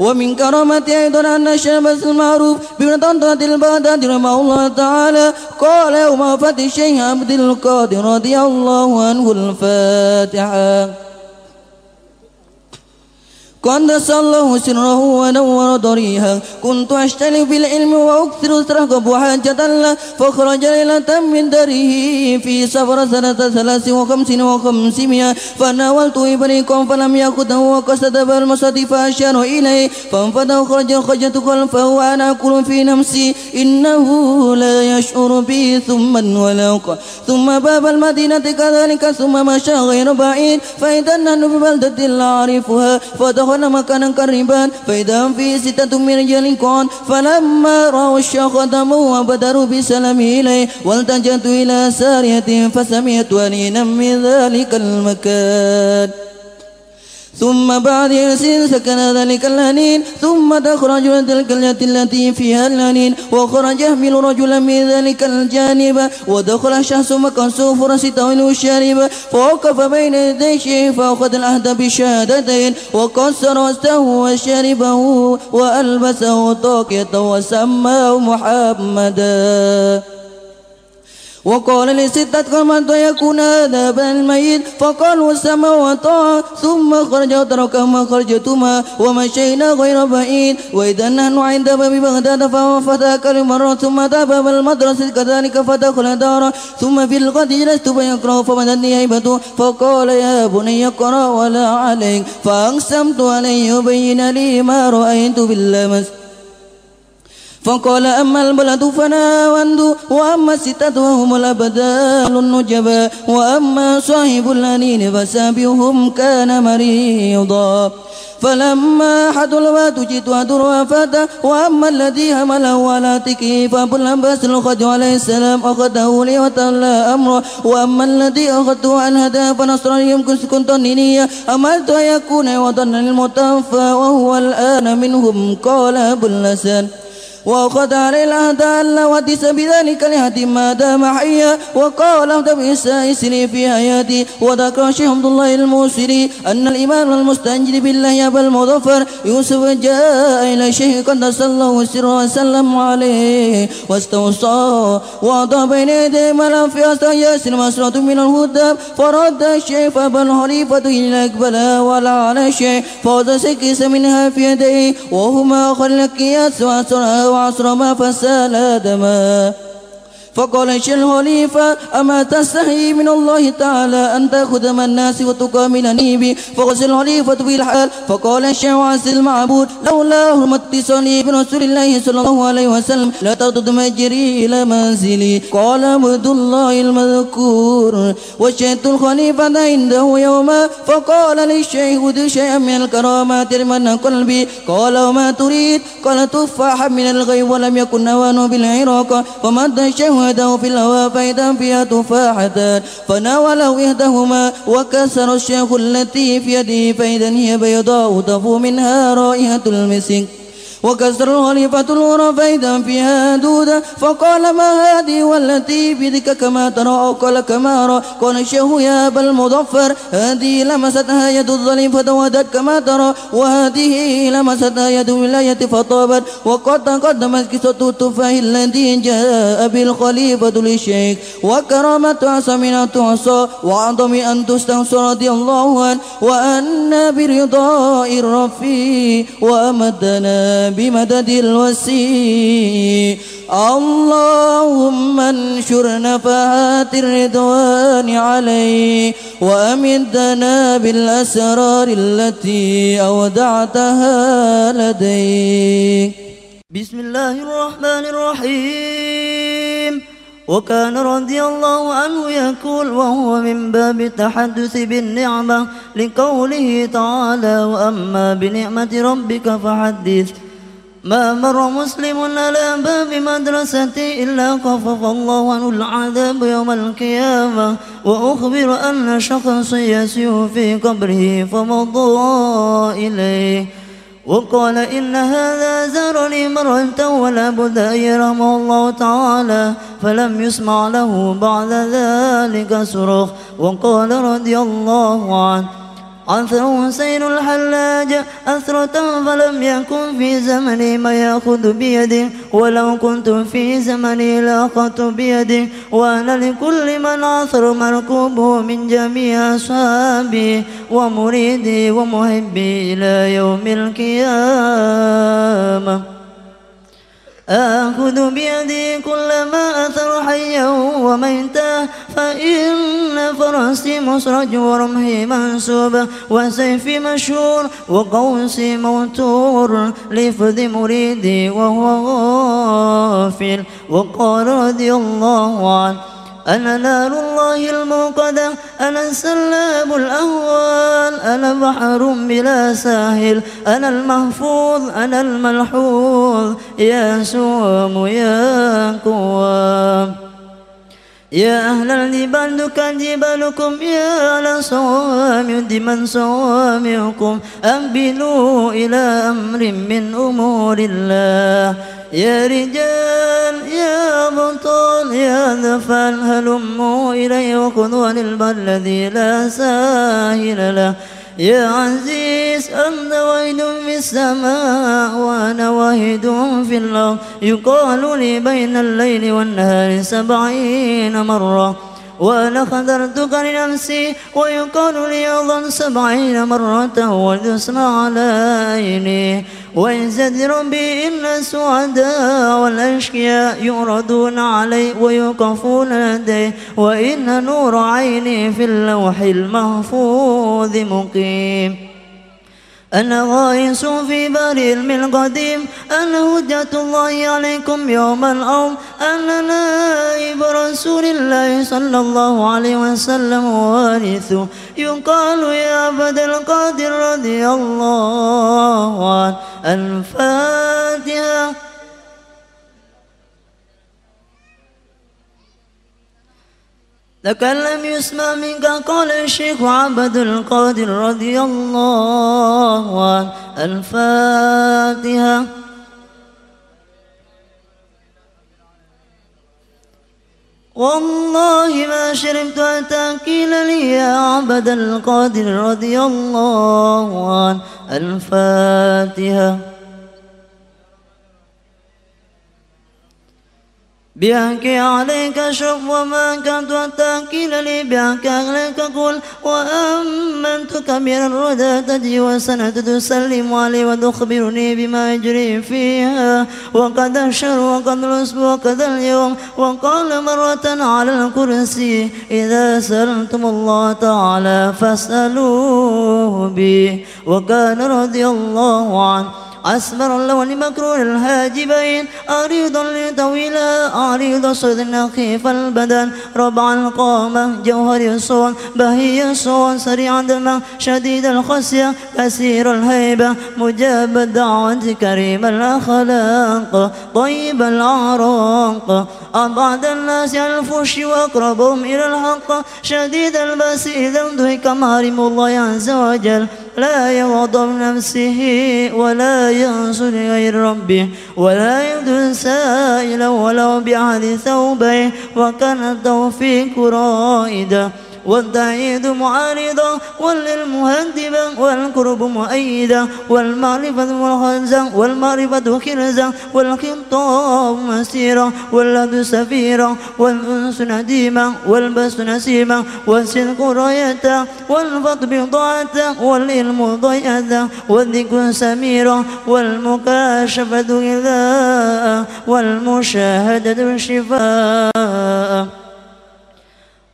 ومن كرامته أيضا أن الشمس المعروف بن طنطة البغداد رحمه الله تعالى. قال يوم وفاة الشيخ عبد القادر رضي الله عنه الفاتحة. قدس الله سره ونور ضريها. كنت أشتري بالعلم وأكثر أترقب حاجة له. فخرج ليلة من داره في سفر سنة ثلاث وخمسين وخمسمائة. فناولت إبريكم فلم يأخذه وقصد بالمصد فأشار إليه. فانفد وخرج خرجت خلفه وأنا أقول في نفسي. إنه لا يشعر بي ثم انولق. ثم باب المدينة كذلك ثم مشى غير بعيد. فإذا نحن ببلدة لا أعرفها فدخل دخل مكانا قريبا فإذا في ستة من رجال قال فلما رأوا الشيخ قدموا وبدروا بسلام إليه والتجت إلى سارية فسمعت ولينا من ذلك المكان ثم بعد يسير سكن ذلك الهنين ثم تخرج تلك الجهة التي فيها الهنين وخرج يحمل رجلا من ذلك الجانب ودخل الشخص مكان فرس طويل الشارب فوقف بين يدي الشيخ فأخذ العهد بشهادتين وكسر وسته وشربه وألبسه طاقية وسماه محمدا. وقال لستة قامت ويكون هذا الميت. فقالوا السماء وطاعة ثم خرج وتركهما خرجتما ومشينا غير بعيد. وإذا نحن عند باب بغداد فهو فتاك مرة ثم باب المدرسة كذلك فدخل دارا ثم في الغد جلست فيقرأ فمدني هيبته فقال يا بني اقرأ ولا عليك. فأقسمت عليه يبين لي ما رأيت باللمس. فقال أما البلد فناوند وأما الستة وهم الأبدال النجبا وأما صاحب الأنين فسابهم كان مريضا. فلما أحد الوات جئت أدر وفاته وأما الذي همله على تكه فأبو العباس الخد عليه السلام أخذه لي وتولى أمره. وأما الذي أخذته عن هداه فنصرني يمكن كنت نينيا أملت أن يكون وطنا للمتوفى وهو الآن منهم قال أبو الحسن. وأخذ عليه العهد ألا ودس بذلك لهدي ما دام حيا. وقال اهد بإسائسني في حياتي. وذكر شيخ عبد الله الموسري أن الإمام المستنجد بالله أبا المظفر يوسف جاء إلى الشيخ قدس الله سره وسلم عليه واستوصى وضع بين يديه ملأ في أسرى ياسر مسرة من الهدى. فرد الشيخ فأبا الخليفة إلى أقبل ولا على الشيخ فوز سكس منها في يديه. وهما خلق ياس وأسرى وعصر ما فسال دما فقال الشيخ الخليفة أما تستحي من الله تعالى أن تأخذ من الناس وتكاملني بي فغسل الخليفة في الحال. فقال الشيخ عز المعبود لولا حرمة اتصالي برسول الله صلى الله عليه وسلم لا تردد مجري إلى منزلي. قال عبد الله المذكور وشهدت الخليفة عنده يوما. فقال للشيخ خذ شيئا من الكرامات لمن قلبي. قال وما تريد؟ قال تفاحا من الغيب ولم يكن أوانه بالعراق. فمد الشيخ يده في الهواء فإذا فيها تفاحتان فناوله إحداهما وكسر الشيخ التي في يده فإذا هي بيضاء تفو منها رائحة المسك. وكسر الخليفة الأولى فإذا فيها دودة فقال ما هذه والتي بيدك كما ترى أو قال كما أرى قال الشيخ يا أبا المظفر هذه لمستها يد الظليم فتودت كما ترى. وهذه لمستها يد الولاية فطابت. وقد تقدمت قصة التفاح الذي جاء بالخليفة للشيخ. وكرامة عصا من تعصى وعظم أن تستنصر رضي الله عنه. وأن برضاء الرفيع وأمدنا بمدد الوسيع. اللهم انشر نفحات الرضوان عليه وأمدنا بالأسرار التي أودعتها لديك. بسم الله الرحمن الرحيم. وكان رضي الله عنه يقول وهو من باب التحدث بالنعمة لقوله تعالى وأما بنعمة ربك فحدث. ما مر مسلم على باب مدرسة إلا خفف الله عنه العذاب يوم القيامة. وأخبر أن شخص يسير في قبره فمضى إليه. وقال إن هذا زارني مرة ولا بد أن يرحمه الله تعالى. فلم يسمع له بعد ذلك صرخ. وقال رضي الله عنه. عثر حسين الحلاج أثرة فلم يكن في زمني ما يأخذ بيدي. ولو كنت في زمني لأخذت بيدي. وأنا لكل من عثر مركوبه من جميع أصحابي ومريدي ومحبي إلى يوم القيامة. آخذ بيدي كلما أثر حيا وميتا فإن فرسي مسرج ورمحي منسوب وسيفي مشهور وقوسي موتور لفذ مريدي وهو غافل وقال رضي الله عنه. أنا نار الله الموقدة أنا السلام الأول أنا بحر بلا ساحل أنا المحفوظ أنا الملحوظ يا سوام يا قوام. يا أهل الجبال جبالكم يا أهل صوام دمن صوامكم أقبلوا إلى أمر من أمور الله. يا رجال يا بطل يا ذفال هلموا إلي وخذوا البر الذي لا ساهل له. يا عزيز أنت وحيد في السماء وأنا الأرض يقال لي بين الليل والنهار سبعين مرة وأنا خذرتك لنفسي ويقال لي أيضا سبعين مرة واليسرى على عيني وإن ربي إن السعداء والأشقياء يردون علي ويوقفون لديه وإن نور عيني في اللوح المحفوظ مقيم. أنا غائص في بر علم القديم أنا هجة الله عليكم يوم الأرض. أنا نائب رسول الله صلى الله عليه وسلم وارثه يقال يا عبد القادر رضي الله عنه. الفاتحة. لكن لم يسمع منك قال الشيخ عبد القادر رضي الله عنه. الفاتحة. والله ما شربت حتى قيل لي يا عبد القادر رضي الله عنه. الفاتحة. بأنك عليك شف وما كنت أتاكل لي بأنك عليك قل وأمنتك من الردى تجي وسنة تسلم علي وتخبرني بما يجري فيها وقد الشر وقد الأسبوع وقد اليوم وقال مرة على الكرسي إذا سألتم الله تعالى فاسألوه بي وكان رضي الله عنه أسمر اللون مكرور الهاجبين أريضا لطويلا أريض صد خيف البدن. ربع القامة جوهر الصون بهي الصون سريع الدم شديد الخسية كثير الهيبة. مجاب الدعوة كريم الأخلاق طيب الأعراق. أبعد الناس عن الفحش وأقربهم إلى الحق. شديد البأس إذا انتهك محارم الله عز وجل. لا يغضب نفسه ولا ينصر غير ربه ولا يبدو سائلا ولو بعهد ثوبه وكان التوفيق رائدا. والتعيد معارضا والمهدبا والقرب مؤيدا والمعرفة والخنزا والمعرفة خرزا والخطاب مسيرا واللد سفيرا والأنس نديما والبس نسيما والصدق راية والفضل بضاعة والعلم ضيعة والذكر سميرا والمكاشفة غذاء والمشاهدة شفاء.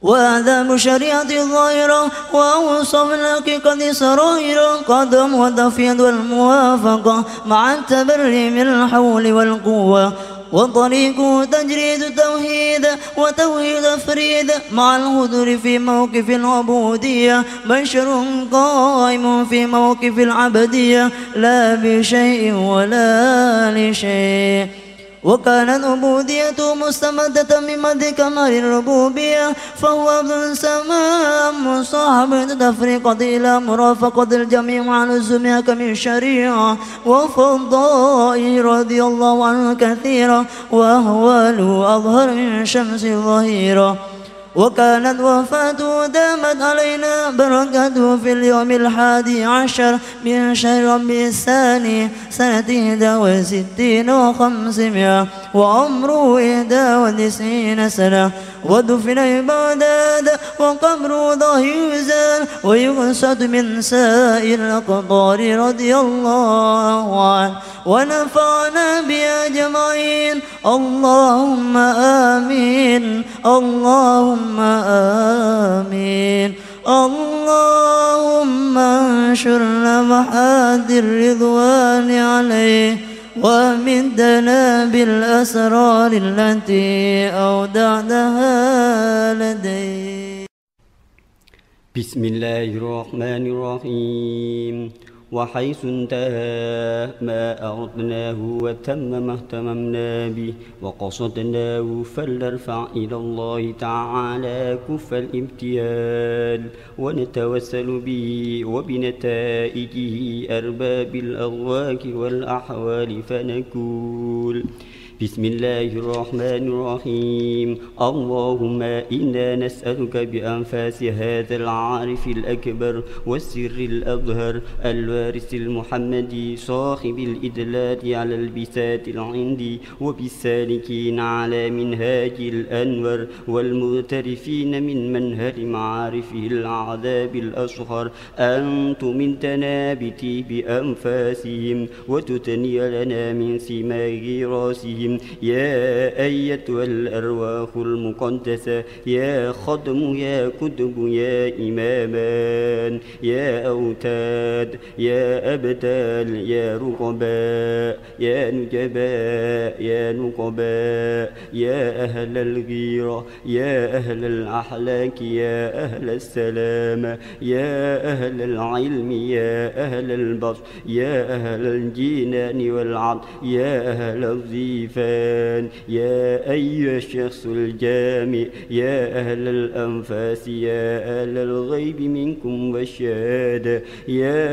وآداب شريعة الظاهرة وأوصاف الحقيقة سرائر قدم وتفيض والموافقة مع التبري من الحول والقوة. وطريق تجريد التوحيد وتوحيد فريد. مع الهدر في موقف العبودية بشر قائم في موقف العبدية. لا بشيء ولا لشيء. وكانت عبوديته مستمدة من مد كمال الربوبية فهو عبد سماء مصاحب تفريقة إلى مرافقة الجميع عن لزوم حكم الشريعة وفضائه رضي الله عنه كثيرا وأهواله أظهر من شمس ظهيرا. وكانت وفاته دامت علينا بركته في اليوم الحادي عشر من شهر ربي الثاني سنة إحدى وستين وخمسمائة وعمره إحدى وتسعين سنة. ودفن ببغداد وقبره ضهيزا ويقصد من سائر الأقطار رضي الله عنه. ونفعنا بأجمعين. اللهم آمين. اللهم آمين. اللهم انشر نفحات الرضوان عليه. ومدنا بالأسرار التي أودعتها لديه بسم الله الرحمن الرحيم. وحيث انتهى ما أردناه وتم ما اهتممنا به وقصدناه فلنرفع إلى الله تعالى كف الابتيال ونتوسل به وبنتائجه أرباب الأغواك والأحوال فنقول بسم الله الرحمن الرحيم. اللهم إنا نسألك بأنفاس هذا العارف الأكبر والسر الأظهر الوارث المحمدي صاحب الإدلال على البسات العندي وبالسالكين على منهاج الأنور والمغترفين من منهج معارفه العذاب الأصغر. أن تمنتنا بتيب أنفاسهم وتتني لنا من سماء راسهم. يا أيتها الأرواح المقدسة يا خدم يا كتب يا إمامان يا أوتاد يا أبدال يا رقباء يا نجباء يا نقباء يا أهل الغيرة يا أهل الأحلاك يا أهل السلامة يا أهل العلم يا أهل البصر يا أهل الجنان والعطف يا أهل الضيف. العرفان يا أيها الشخص الجامع يا أهل الأنفاس يا أهل الغيب منكم والشهادة يا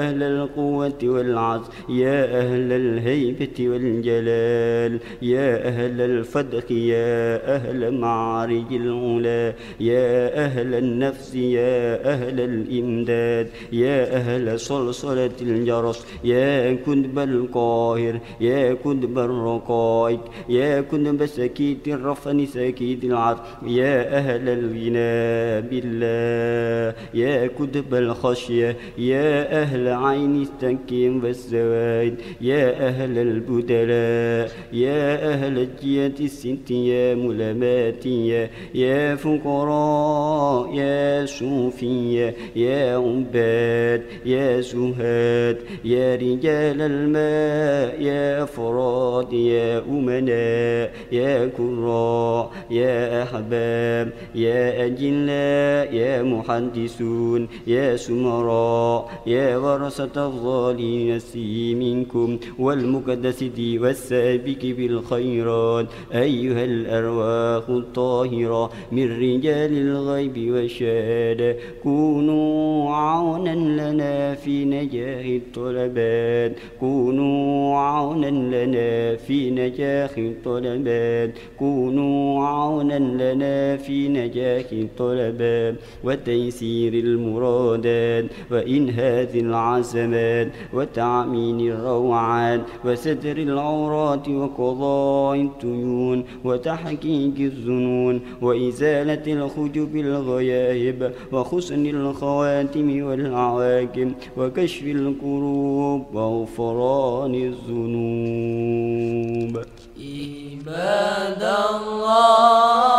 أهل القوة والعز يا أهل الهيبة والجلال يا أهل الفدق يا أهل معارج العلا يا أهل النفس يا أهل الإمداد يا أهل صلصلة الجرس يا كتب القاهر يا كتب الرقائق يا كتب سكيت الرفن سكيت العرض. يا أهل الغنى بالله. يا كتب الخشية. يا أهل عين التكيم والسواد يا أهل البدلاء. يا أهل الجية الست يا ملماتية يا فقراء. يا صوفية. يا عباد يا سهاد يا رجال الماء. يا أفراد. يا أمناء يا كراء يا أحباب يا أجلاء يا محدثون يا سمراء يا ورثة الظالمين منكم والمقدسة والسابق بالخيرات. أيها الأرواح الطاهرة من رجال الغيب والشهادة كونوا عونا لنا في نجاح الطلبات. كونوا عونا لنا في نجاح الطلبات كونوا عونا لنا في نجاح الطلبات وتيسير المرادات وإنهاذ العزمات وتعمين الروعات وستر العورات وقضاء الديون. وتحقيق الظنون. وإزالة الخجب الغيائب وحسن الخواتم والعواقب. وكشف الكروب وغفران الذنوب. عباد الله.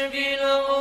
اللهم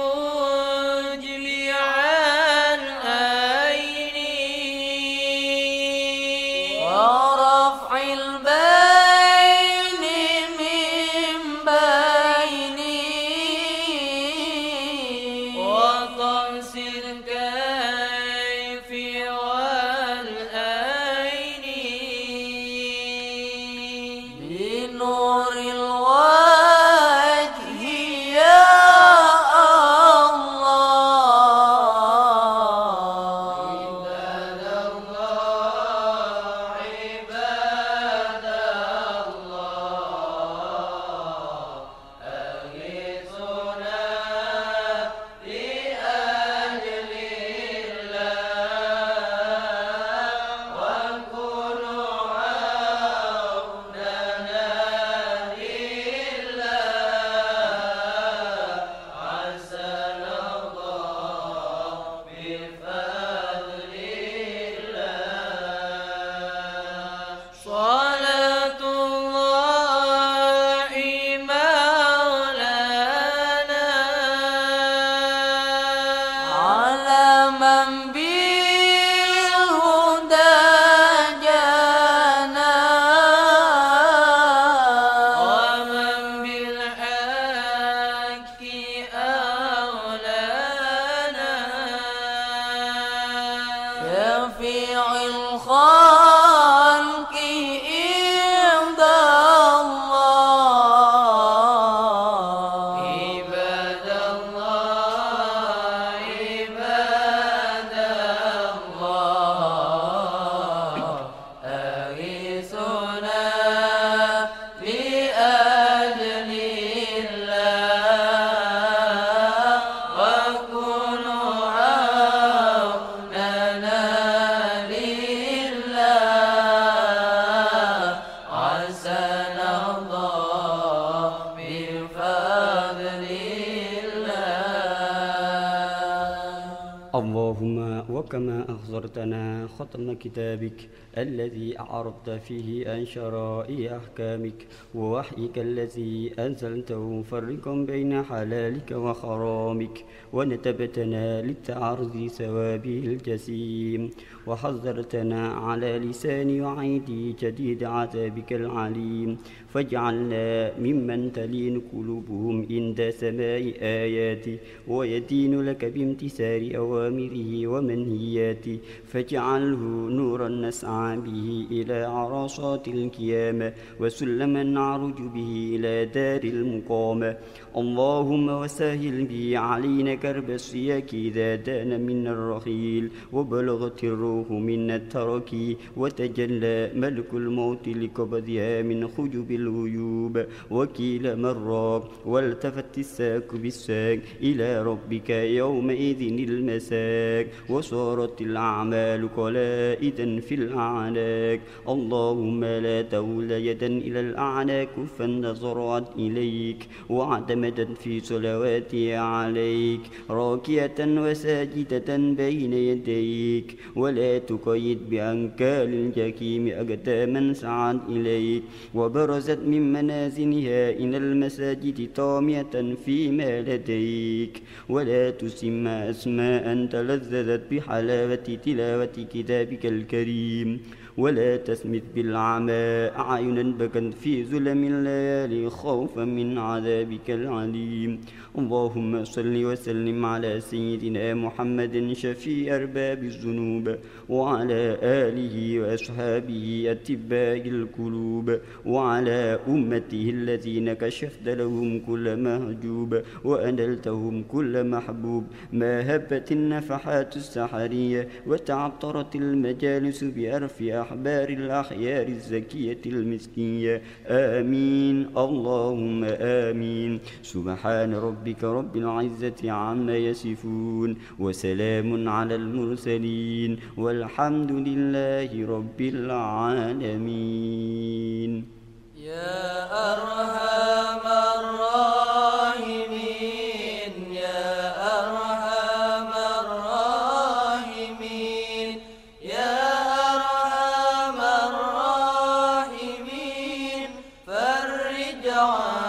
كتابك. أعرضت فيه عن شرائع أحكامك ووحيك الذي أنزلته مفرقا بين حلالك وحرامك ونتبتنا للتعرض ثوابه الجسيم وحذرتنا على لسان وعيدي جديد عذابك العليم. فاجعلنا ممن تلين قلوبهم عند سماع آياته ويدين لك بامتثال أوامره والمنهيات فاجعله نورا نسعى به إلى عرصات القيامة وسلما نعرج به إلى دار المقامة اللهم وسهل به علينا كرب السياك إذا دان منا الرحيل وبلغت الروح منا التركي وتجلى ملك الموت لقبضها من خجب الغيوب. وكيل مراك والتفت الساك بالساك إلى ربك يومئذ المساك وصارت الأعمال قلائدا في الأعناك اللهم لا تول يدا إلى الأعناك فانتظرت إليك وعتمدا في صلواتي عليك راكية وساجدة بين يديك ولا تقيد بأنكال الجكيم أقداما سعد إليك وبرزت من منازلها إلى المساجد طامية فيما لديك ولا تسم أسماء تلذذت بحلاوة تلاوة كتابك الكريم ولا تسمت بالعمى أعينا بكت في ظلم الليالي خوفا من عذابك العليم. اللهم صل وسلم على سيدنا محمد شفيع أرباب الذنوب وعلى آله وأصحابه أتباع القلوب وعلى أمته الذين كشفت لهم كل مهجوب وأنلتهم كل محبوب ما هبت النفحات السحرية وتعطرت المجالس بأرف أحبار الأخيار الزكية المسكية. آمين. اللهم آمين. سبحان ربك رب العزة عما يصفون وسلام على المرسلين والحمد لله رب العالمين. يا أرحم الراحمين يا أرحم الراحمين يا أرحم الراحمين فرج على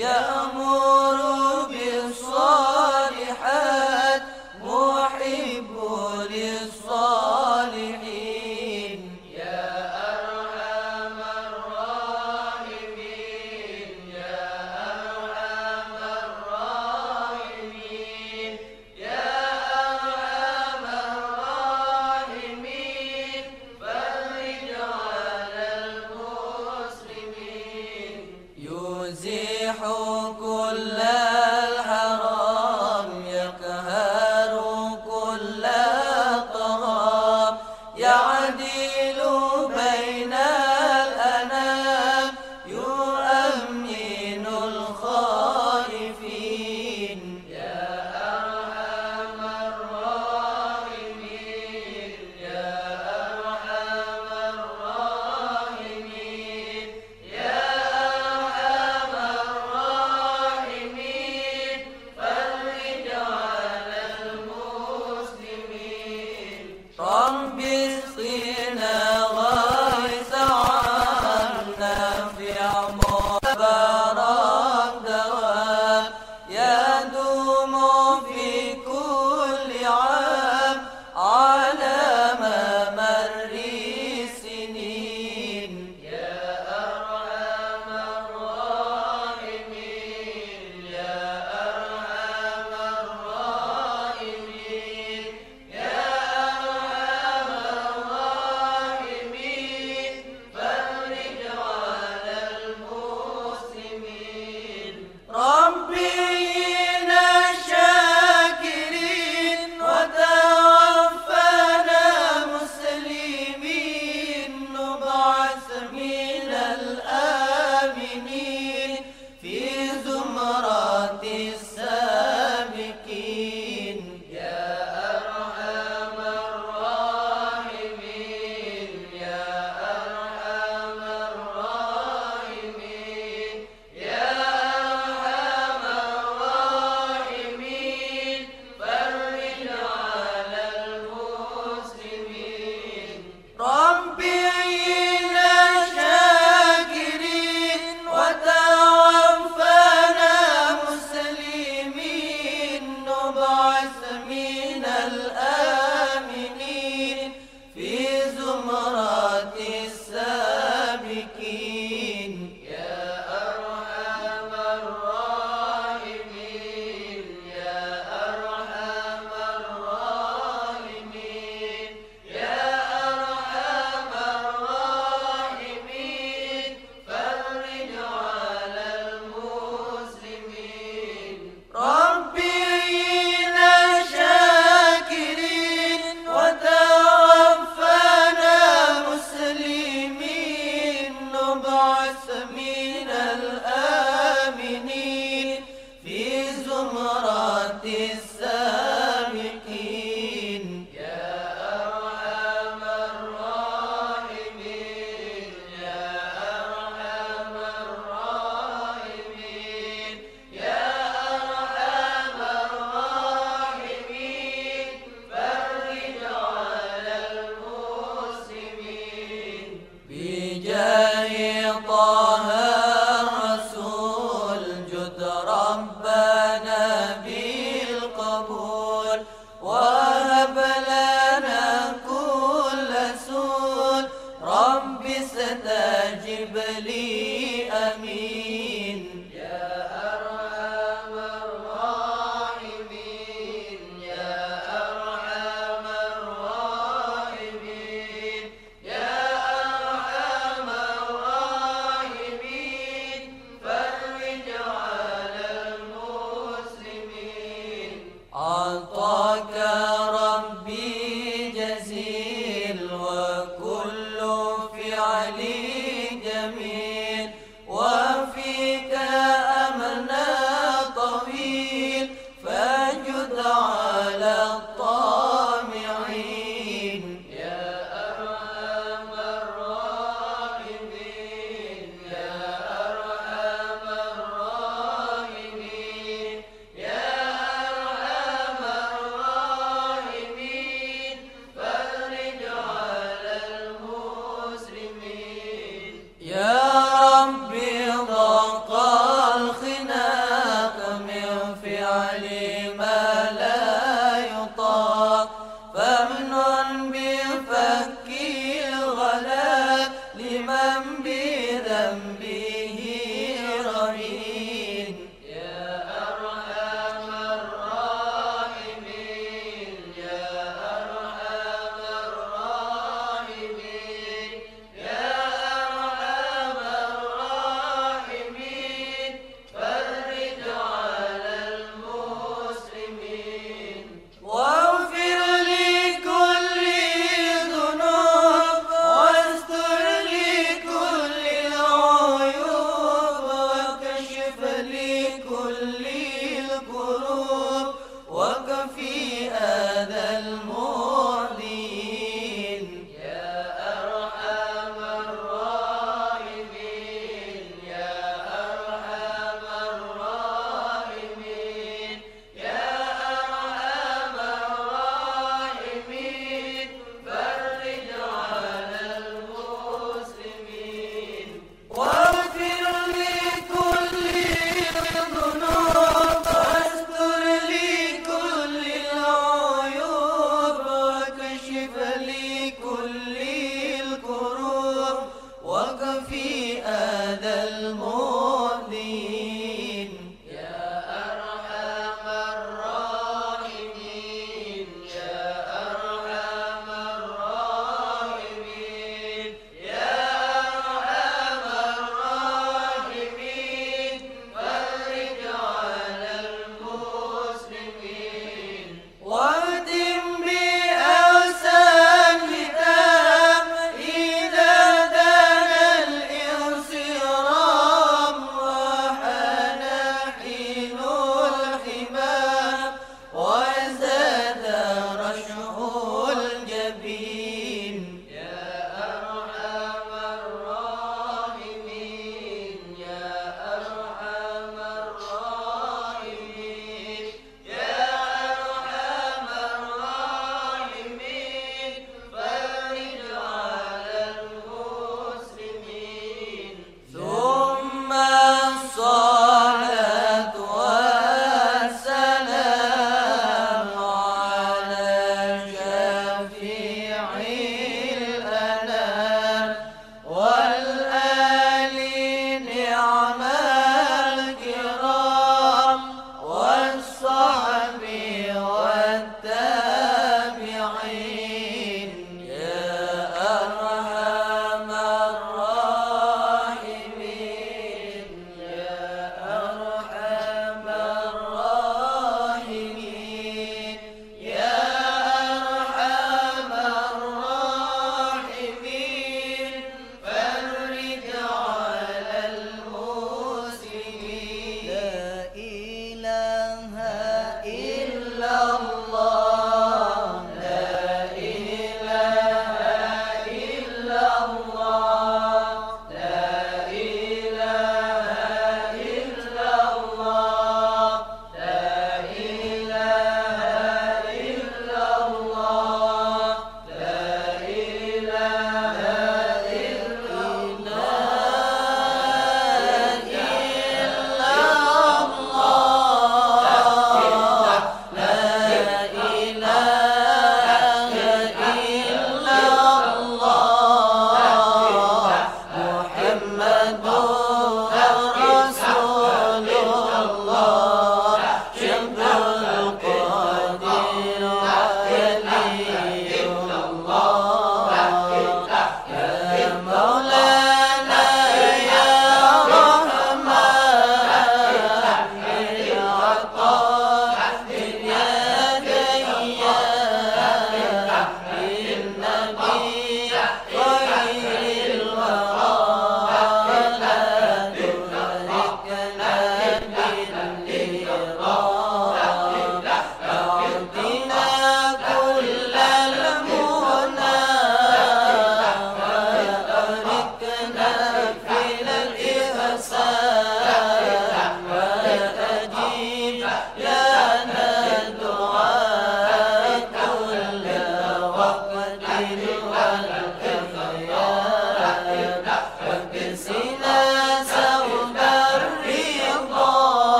Yeah.